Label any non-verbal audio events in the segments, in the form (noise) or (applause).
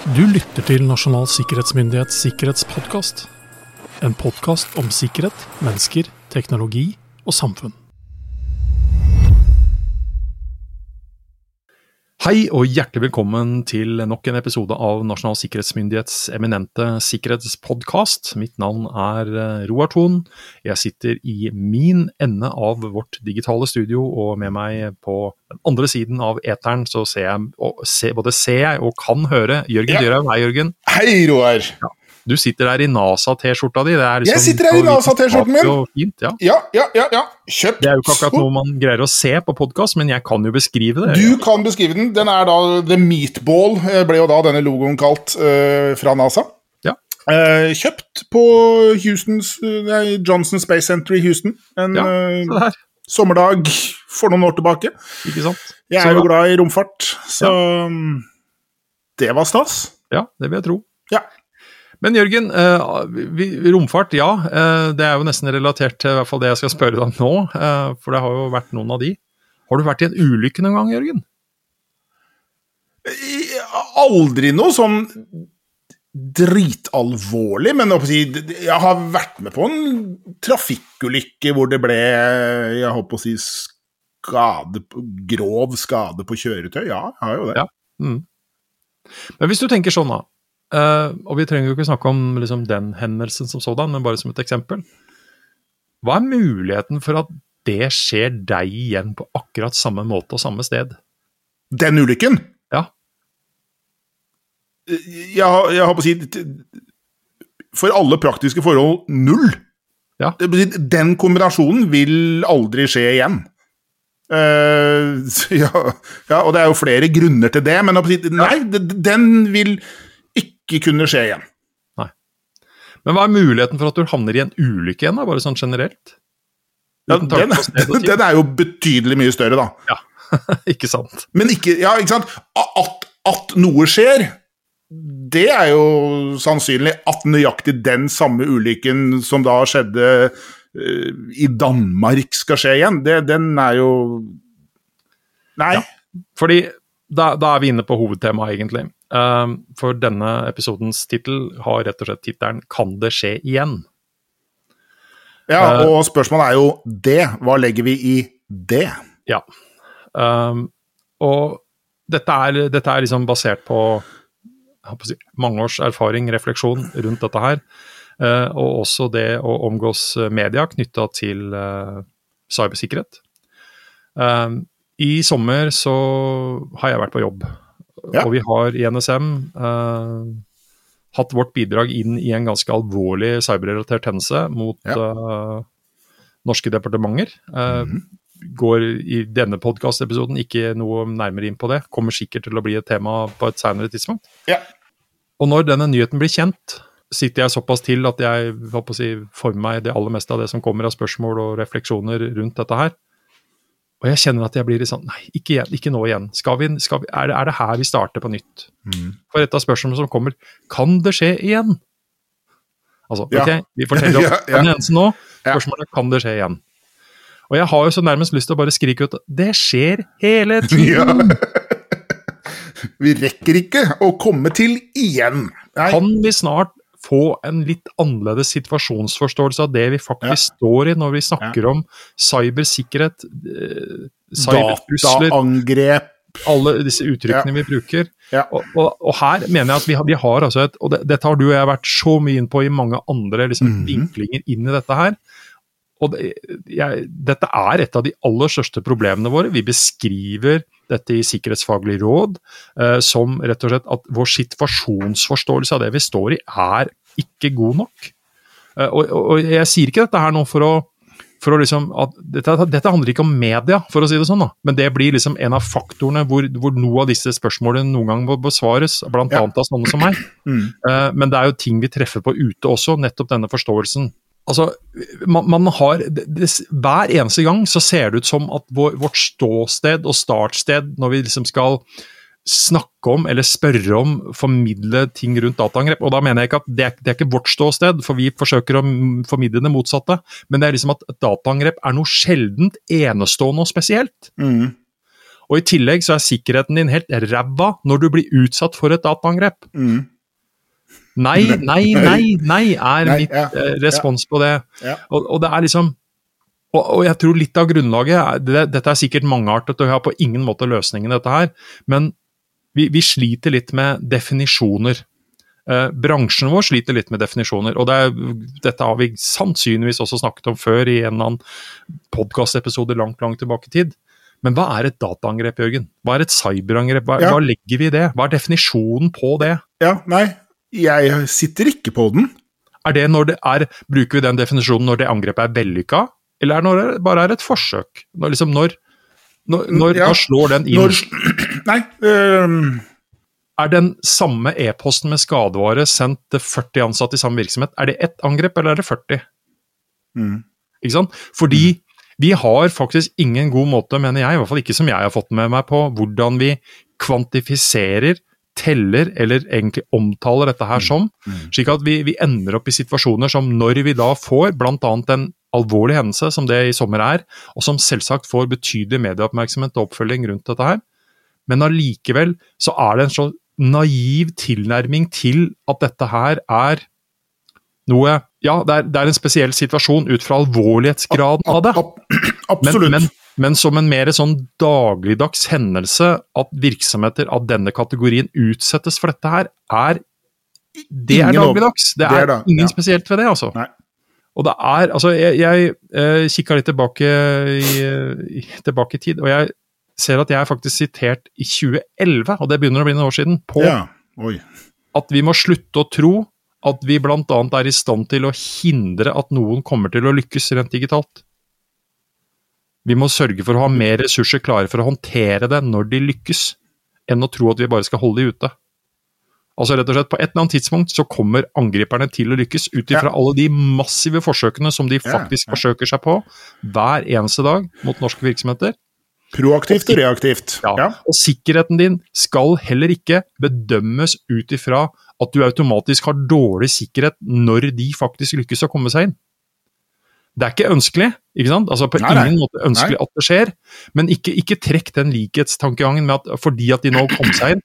Du lytter til Nasjonal sikkerhetsmyndighets sikkerhetspodkast. En podkast om sikkerhet, mennesker, teknologi og samfunn. Hei og hjertelig velkommen til nok en episode av Nasjonal sikkerhetsmyndighets eminente sikkerhetspodkast. Mitt navn er eh, Roar Thon. Jeg sitter i min ende av vårt digitale studio, og med meg på den andre siden av eteren så ser jeg, og se, både ser jeg og kan høre Jørgen Ja. Dyrhaug. Hei, Jørgen. Hei, Roar. Du sitter der i NASA-T-skjorta di. Det er liksom Jeg sitter her i NASA-T-skjorten min. Fint, ja. Ja, ja, ja. ja. Kjøpt. Det er jo ikke akkurat noe man greier å se på podkast, men jeg kan jo beskrive det. Du kan beskrive den. Den er da The Meatball, eh, ble jo da denne logoen kalt uh, fra NASA. Ja. Uh, kjøpt på Houstons, nei, Johnson Space Center i Houston en Ja, Se der, sommerdag for noen år tilbake. ikke sant? Jeg er jo glad i romfart, så ja. det var stas. Ja, det vil jeg tro. Ja. Men Jørgen, eh, romfart, ja. eh, det er jo nesten relatert til i hvert fall det jeg skal spørre deg om nå. eh, for det har jo vært noen av de. Har du vært i en ulykke noen gang, Jørgen? Aldri noe sånn dritalvorlig, men jeg har vært med på en trafikkulykke hvor det ble jeg håper å si skade, grov skade på kjøretøy. Ja, jeg har jo det. Ja. Mm. Men hvis du tenker sånn, da. Eh, og vi trenger jo ikke snakke om liksom, den hendelsen som sådan, men bare som et eksempel. Hva er muligheten for at det skjer deg igjen på akkurat samme måte og samme sted? Den ulykken? Ja. Jeg, har- jeg har på å si For alle praktiske forhold null. Ja. Den kombinasjonen vil aldri skje igjen. Uh, ja, ja, og det er jo flere grunner til det, men jeg har på å si, nei, den vil ikke kunne skje igjen. Men hva er muligheten for at du havner i en ulykke igjen, da, bare sånn generelt? Ja, den, (laughs) den er jo betydelig mye større, da. (laughs) Ikke sant? Men ikke Ja, ikke sant? At, at noe skjer, det er jo sannsynlig at nøyaktig den samme ulykken som da skjedde uh, i Danmark, skal skje igjen. Det, den er jo Nei. Fordi da, da er vi inne på hovedtemaet, egentlig. Um, for denne episodens tittel har rett og slett tittelen 'Kan det skje igjen?' Ja, Eh. og spørsmålet er jo det. Hva legger vi i det? Ja. Um, og dette er, dette er liksom basert på, mange års erfaring, refleksjon rundt dette her. eh, og også det å omgås media knytta til eh, cybersikkerhet. Um, I sommer så har jeg vært på jobb, Ja. og vi har i NSM eh, hatt vårt bidrag inn i en ganske alvorlig cyberrelatert hendelse mot eh, norske departementer. Eh, -hmm. Går i denne podkastepisoden ikke noe nærmere inn på det. Kommer sikkert til å bli et tema på et senere tidspunkt. Ja. Og når denne nyheten blir kjent, sitter jeg såpass til at jeg å si, former meg det aller meste av det som kommer av spørsmål og refleksjoner rundt dette her. Og jeg kjenner at jeg blir litt sånn Nei, ikke, igjen, ikke nå igjen. Skal vi, vi, er, det, er det her vi starter på nytt? Mm. For et av spørsmålene som kommer, kan det skje igjen? Altså, Ja. ok, vi forteller om (laughs) Ja, ja. hendelsen nå. Spørsmålet er kan det skje igjen? Og jeg har jo så nærmest lyst til å bare skrike ut det skjer hele (laughs) tiden! Vi rekker ikke å komme til igjen. Nei. Kan vi snart få en litt annerledes situasjonsforståelse av det vi faktisk står i når vi snakker om cybersikkerhet, eh, cybertrusler, Dataangrep. alle disse uttrykkene vi bruker. Ja. Og, og, og her mener jeg at vi har, vi har altså et Og det, dette har du og jeg vært så mye inn på i mange andre liksom, Mhm. vinklinger inn i dette her. Og det, jeg, dette er et av de aller største problemene våre. Vi beskriver dette i Sikkerhetsfaglig råd eh, som rett og slett at vår situasjonsforståelse av det vi står i, er ikke god nok. Eh, og, og, og jeg sier ikke dette her nå for å for å liksom, dette, dette handler ikke om media, for å si det sånn, da. men det blir liksom en av faktorene hvor, hvor noe av disse spørsmålene noen gang må besvares, bl.a. Ja. av sånne som meg. (clears throat) Mm. Eh, men det er jo ting vi treffer på ute også, nettopp denne forståelsen. Altså, man, man har, det, det, Hver eneste gang så ser det ut som at vår, vårt ståsted og startsted, når vi liksom skal snakke om eller spørre om, formidle ting rundt dataangrep. Og da mener jeg ikke at det er, det er ikke vårt ståsted, for vi forsøker å formidle det motsatte. Men det er liksom at dataangrep er noe sjeldent enestående og spesielt. Mm. Og i tillegg så er sikkerheten din helt ræva når du blir utsatt for et dataangrep. Mm. Nei, (laughs) nei, nei, nei er Nei, mitt ja, eh, respons på det. Ja. Og, og det er liksom og, og jeg tror litt av grunnlaget det, Dette er sikkert mangeartet, og jeg har på ingen måte løsningen, dette her. Men vi, vi sliter litt med definisjoner. Eh, bransjen vår sliter litt med definisjoner. og det er, Dette har vi sannsynligvis også snakket om før i en eller annen podkastepisode langt, langt tilbake i tid. Men hva er et dataangrep, Jørgen? Hva er et cyberangrep? Hva, Ja. hva legger vi i det? Hva er definisjonen på det? ja, nei, jeg sitter ikke på den. Er det når det er, Bruker vi den definisjonen når det angrepet er vellykka, eller er det når det bare er et forsøk? Når, liksom, når, når, når, Ja. når slår den inn? Når, (clears throat) nei, øhm, Er den samme e-posten med skadevare sendt til 40 ansatte i samme virksomhet, er det ett angrep, eller er det 40? mm, Ikke sant? Fordi vi har faktisk ingen god måte, mener jeg, i hvert fall ikke som jeg har fått med meg på, hvordan vi kvantifiserer, teller eller egentlig omtaler dette her som. Slik at vi, vi ender opp i situasjoner som når vi da får bl.a. en alvorlig hendelse, som det i sommer er, og som selvsagt får betydelig medieoppmerksomhet og oppfølging rundt dette her, men allikevel så er det en så naiv tilnærming til at dette her er noe Ja, det er, det er en spesiell situasjon ut fra alvorlighetsgraden av det. Absolutt. Men, men, men som en mer sånn dagligdags hendelse, at virksomheter av denne kategorien utsettes for dette her, er Det er dagligdags. Det det er er, da, ingen ja. spesielt ved det, altså. Nei. Og det er Altså, jeg, jeg eh, kikka litt tilbake i, tilbake i tid, og jeg ser at jeg er faktisk sitert i 2011, og det begynner å bli noen år siden, på ja, at vi må slutte å tro at vi bl.a. er i stand til å hindre at noen kommer til å lykkes rent digitalt. Vi må sørge for å ha mer ressurser klare for å håndtere det når de lykkes, enn å tro at vi bare skal holde de ute. Altså rett og slett, På et eller annet tidspunkt så kommer angriperne til å lykkes, ut ifra Ja. alle de massive forsøkene som de faktisk ja. forsøker seg på hver eneste dag mot norske virksomheter. Proaktivt og reaktivt. Ja. Ja. Og sikkerheten din skal heller ikke bedømmes ut ifra at du automatisk har dårlig sikkerhet når de faktisk lykkes å komme seg inn. Det er ikke ønskelig, ikke sant? Altså på Nei, nei. ingen måte ønskelig at det skjer, men ikke, ikke trekk den likhetstankegangen med at fordi at de nå kom seg inn,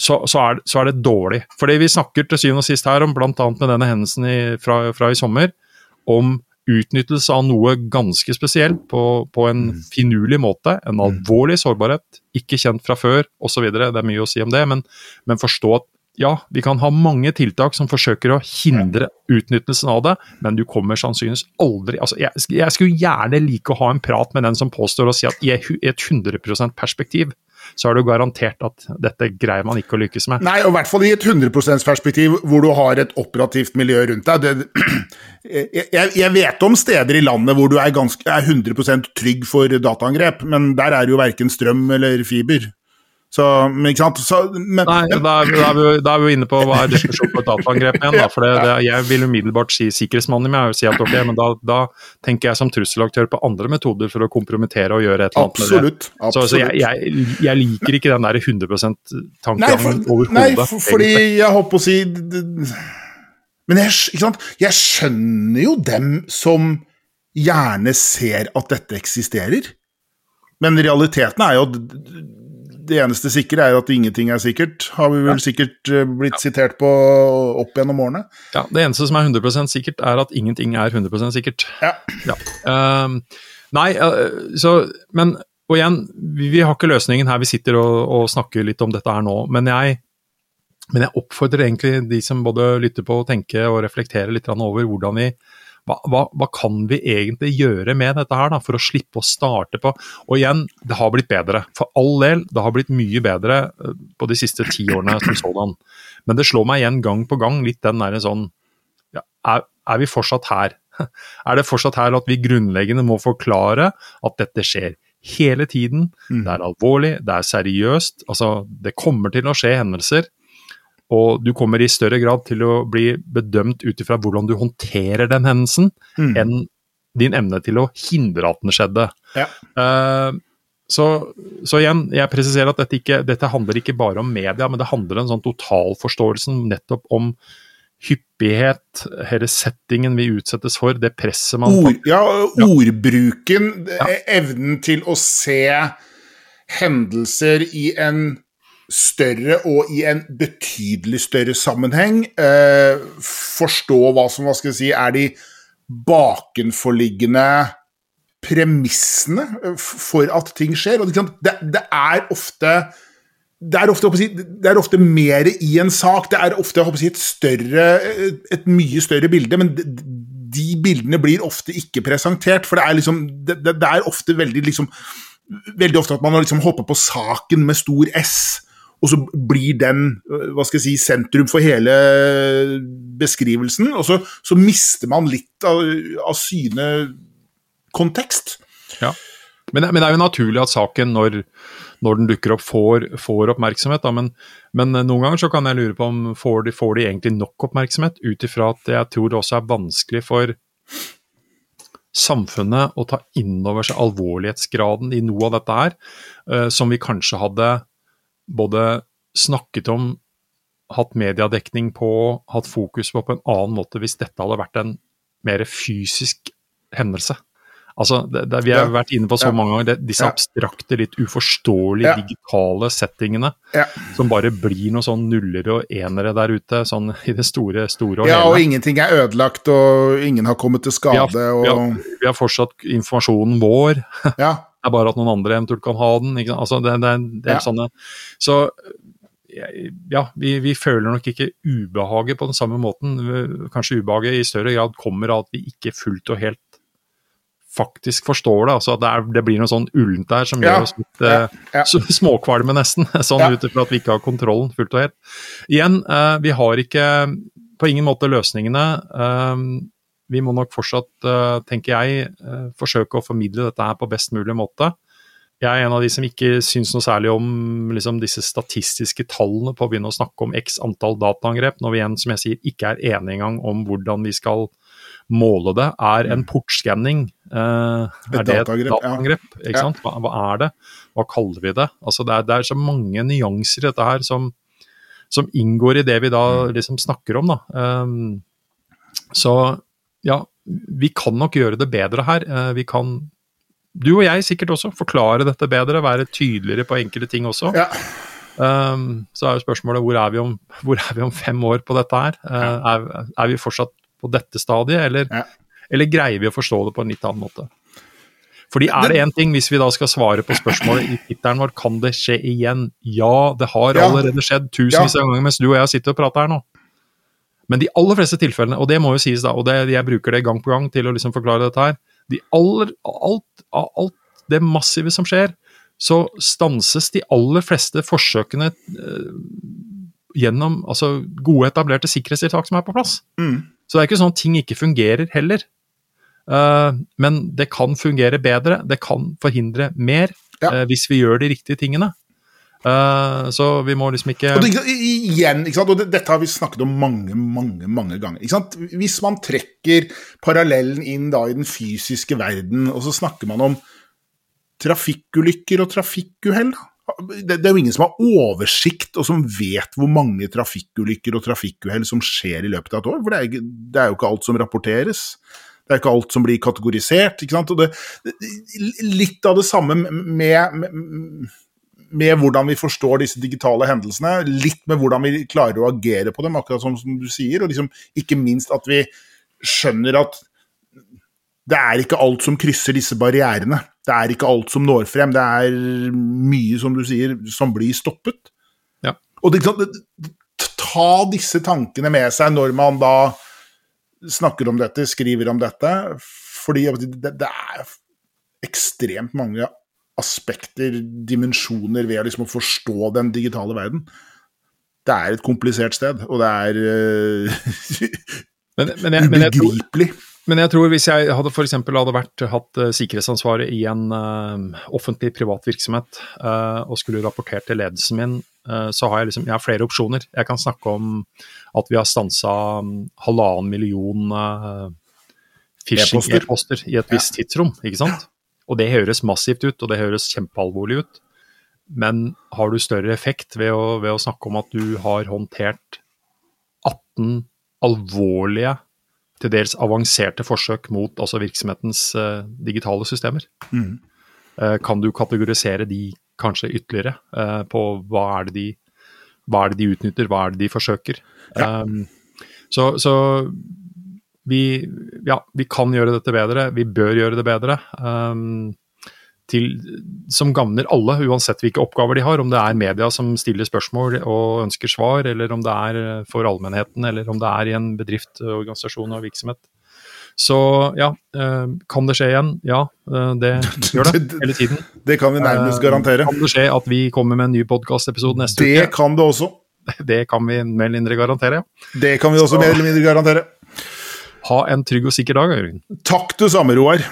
så, så, er, så er det dårlig. Fordi vi snakker til syvende og sist her om, bl.a. med denne hendelsen i, fra, fra i sommer, om utnyttelse av noe ganske spesielt på, på en Mm. finurlig måte. En alvorlig sårbarhet, ikke kjent fra før osv. Det er mye å si om det, men, men forstå at ja, vi kan ha mange tiltak som forsøker å hindre utnyttelsen av det, men du kommer sannsynligvis aldri altså jeg, jeg skulle gjerne like å ha en prat med den som påstår å si at i et 100% perspektiv så er det jo garantert at dette greier man ikke å lykkes med. Nei, og i hvert fall i et 100 %-perspektiv hvor du har et operativt miljø rundt deg. Det, (clears throat) jeg, jeg- vet om steder i landet hvor du er, ganske, er 100% trygg for dataangrep, men der er det jo verken strøm eller fiber. Så, ikke sant? Så, men, Nei, da er, da, er vi, da er vi inne på hva er definisjonen på et dataangrep igjen. Da, for det, det, jeg vil umiddelbart si sikkerhetsmannen og si at ok, men da, da tenker jeg som trusselaktør på andre metoder for å kompromittere og gjøre et eller annet det. absolutt. Så, absolutt. så jeg, jeg, jeg liker ikke den der 100 %-tankegangen overhodet. nei for, fordi jeg holdt på å si Men jeg, ikke sant? jeg skjønner jo dem som gjerne ser at dette eksisterer. Men realiteten er jo det eneste sikre er at ingenting er sikkert. Har vi vel sikkert blitt blitt sitert på opp gjennom årene. Ja, det eneste som er 100% sikkert, er at ingenting er 100% sikkert. Ja. Ja. Ehm, nei, eh, så Men og igjen, vi, vi har ikke løsningen her. Vi sitter og, og snakker litt om dette her nå. Men jeg, men jeg oppfordrer egentlig de som både lytter på og tenker og reflekterer litt over hvordan vi hva, hva, hva kan vi egentlig gjøre med dette her, da, for å slippe å starte på Og igjen, det har blitt bedre. For all del, det har blitt mye bedre eh, på de siste ti årene som sådan. Men det slår meg igjen gang på gang litt den derre sånn ja, er, er vi fortsatt her? (laughs) Er det fortsatt her at vi grunnleggende må forklare at dette skjer hele tiden? Mm. Det er alvorlig, det er seriøst. Altså, det kommer til å skje hendelser. Og du kommer i større grad til å bli bedømt ut ifra hvordan du håndterer den hendelsen, Mm. enn din evne til å hindre at den skjedde. Ja. Uh, så, så igjen, jeg presiserer at dette, ikke, dette handler ikke bare om media, men det handler om en sånn totalforståelsen nettopp om hyppighet, hele settingen vi utsettes for, det presset man Ord, ja, Ja. ordbruken, Ja. evnen til å se hendelser i en større og i en betydelig større sammenheng. Eh, forstå hva som hva skal jeg si, er de bakenforliggende premissene for at ting skjer. Og det, det er ofte det er, ofte, det er ofte mer i en sak. Det er ofte et, større, et mye større bilde, men de bildene blir ofte ikke presentert. For det er, liksom, det, det er ofte veldig, liksom, veldig ofte at man liksom hopper på saken med stor S, og så blir den hva skal jeg si, sentrum for hele beskrivelsen. Og så, så mister man litt av, av syne kontekst. Ja, men, men, det er jo naturlig at saken, når når den dukker opp, får, får oppmerksomhet. Men, men, noen ganger så kan jeg lure på om får de, får de egentlig nok oppmerksomhet, ut ifra at jeg tror det også er vanskelig for samfunnet å ta inn over seg alvorlighetsgraden i noe av dette her, uh, som vi kanskje hadde både snakket om, hatt mediedekning på, hatt fokus på på en annen måte hvis dette hadde vært en mer fysisk hendelse. Altså, det, det, Vi har ja. vært inne på så ja. mange ganger det, disse ja. abstrakte, litt uforståelige digitale settingene som bare blir noen sånn nuller og enere der ute, sånn i det store, store og hele. Ja, og ingenting er ødelagt, og ingen har kommet til skade. Vi har, og... vi har, vi har fortsatt informasjonen vår. Ja. (laughs) det er bare at noen andre eventuelt kan ha den. Ikke? Altså, det, det, det er sånne, så ja, vi, vi, føler nok ikke ubehaget på den samme måten. Kanskje ubehaget i større grad kommer av at vi ikke fullt og helt faktisk forstår det. altså Det, er, det blir noe sånn ullent der som ja, gjør oss litt ja, ja. uh, småkvalme, nesten. (laughs) Sånn ja. ut ifra at vi ikke har kontrollen fullt og helt. Igjen, uh, vi har ikke på ingen måte løsningene. Vi må nok fortsatt, tenker jeg, forsøke å formidle dette her på best mulig måte. Jeg er en av de som ikke syns noe særlig om liksom, disse statistiske tallene på å begynne å snakke om x antall dataangrep, når vi igjen, som jeg sier, ikke er enige engang om hvordan vi skal måle det, er en mm. portskanning. Uh, er det et dataangrep? Ja. Hva, hva, er det? Hva kaller vi det? Altså det, er, det er så mange nyanser i dette her som, som, inngår i det vi da mm. liksom snakker om. Da. Um, så ja, vi kan nok gjøre det bedre her. Uh, vi kan, du og jeg sikkert også, forklare dette bedre, være tydeligere på enkelte ting også. Ja. Um, så er jo spørsmålet hvor er, om, (laughs) hvor er, vi om, fem år på dette her? Ja. er, er, vi fortsatt på dette stadiet, eller, ja. eller greier vi å forstå det på en litt annen måte? Fordi er det én ting, hvis vi da skal svare på spørsmålet i tittelen vår, kan det skje igjen? Ja, det har allerede skjedd tusenvis av ganger mens du og jeg sitter og prater her nå. Men de aller fleste tilfellene, og det må jo sies da, og det, jeg bruker det gang på gang til å liksom forklare dette her, de aller, alt, alt det massive som skjer, så stanses de aller fleste forsøkene eh, gjennom altså, gode, etablerte sikkerhetstiltak som er på plass. Mm. Så det er ikke sånn at ting ikke fungerer heller. Uh, men det kan fungere bedre, det kan forhindre mer ja. uh, hvis vi gjør de riktige tingene. Uh, så vi må liksom ikke og det, Igjen, ikke sant? og dette har vi snakket om mange mange, mange ganger. Ikke sant? Hvis man trekker parallellen inn da i den fysiske verden, og så snakker man om trafikkulykker og trafikkuhell, da det, det, er jo ingen som har oversikt og som vet hvor mange trafikkulykker og trafikkuhell som skjer i løpet av et år. For det er, det er, jo ikke alt som rapporteres. Det er ikke alt som blir kategorisert. ikke sant? Det, litt av det samme med, med, med, hvordan vi forstår disse digitale hendelsene. Litt med hvordan vi klarer å agere på dem, akkurat som, som du sier. Og liksom, ikke minst at vi skjønner at det er ikke alt som krysser disse barrierene. Det er ikke alt som når frem. Det er mye, som du sier, som blir stoppet. Ja. Og det, ta disse tankene med seg når man da snakker om dette, skriver om dette. Fordi det, det er ekstremt mange aspekter, dimensjoner, ved liksom å forstå den digitale verden. Det er et komplisert sted, og det er uh, men, men jeg, ubegripelig. Men men jeg tror hvis jeg hadde f.eks. hadde vært, hatt uh, sikkerhetsansvaret i en uh, offentlig privat virksomhet uh, og skulle rapportert til ledelsen min, så har jeg liksom jeg har flere opsjoner. Jeg kan snakke om at vi har stansa um, halvannen million phishing-e-poster i et visst tidsrom, ikke sant. Og det høres massivt ut, og det høres kjempealvorlig ut. Men har du større effekt ved å, ved å snakke om at du har håndtert 18 alvorlige til dels avanserte forsøk mot altså virksomhetens uh, digitale systemer. Mm. Uh, kan du kategorisere de kanskje ytterligere uh, på hva er, det de, hva er det de utnytter, hva er det de forsøker. Ja. Um, så, så vi, ja, vi kan gjøre dette bedre, vi bør gjøre det bedre. Um, til, som gagner alle, uansett hvilke oppgaver de har. Om det er media som stiller spørsmål og ønsker svar, eller om det er for allmennheten, eller om det er i en bedrift, organisasjon og virksomhet. Så ja, eh, kan det skje igjen? Ja, eh, det gjør det (laughs) hele tiden. Det kan vi nærmest Eh, garantere. Kan det skje at vi kommer med en ny podkastepisode neste Det uke? kan det også. (laughs) Det kan vi mer eller mindre garantere. ja. Det kan vi også mer eller mindre garantere. Ha en trygg og sikker dag, Jørgen. Takk det samme, Roar.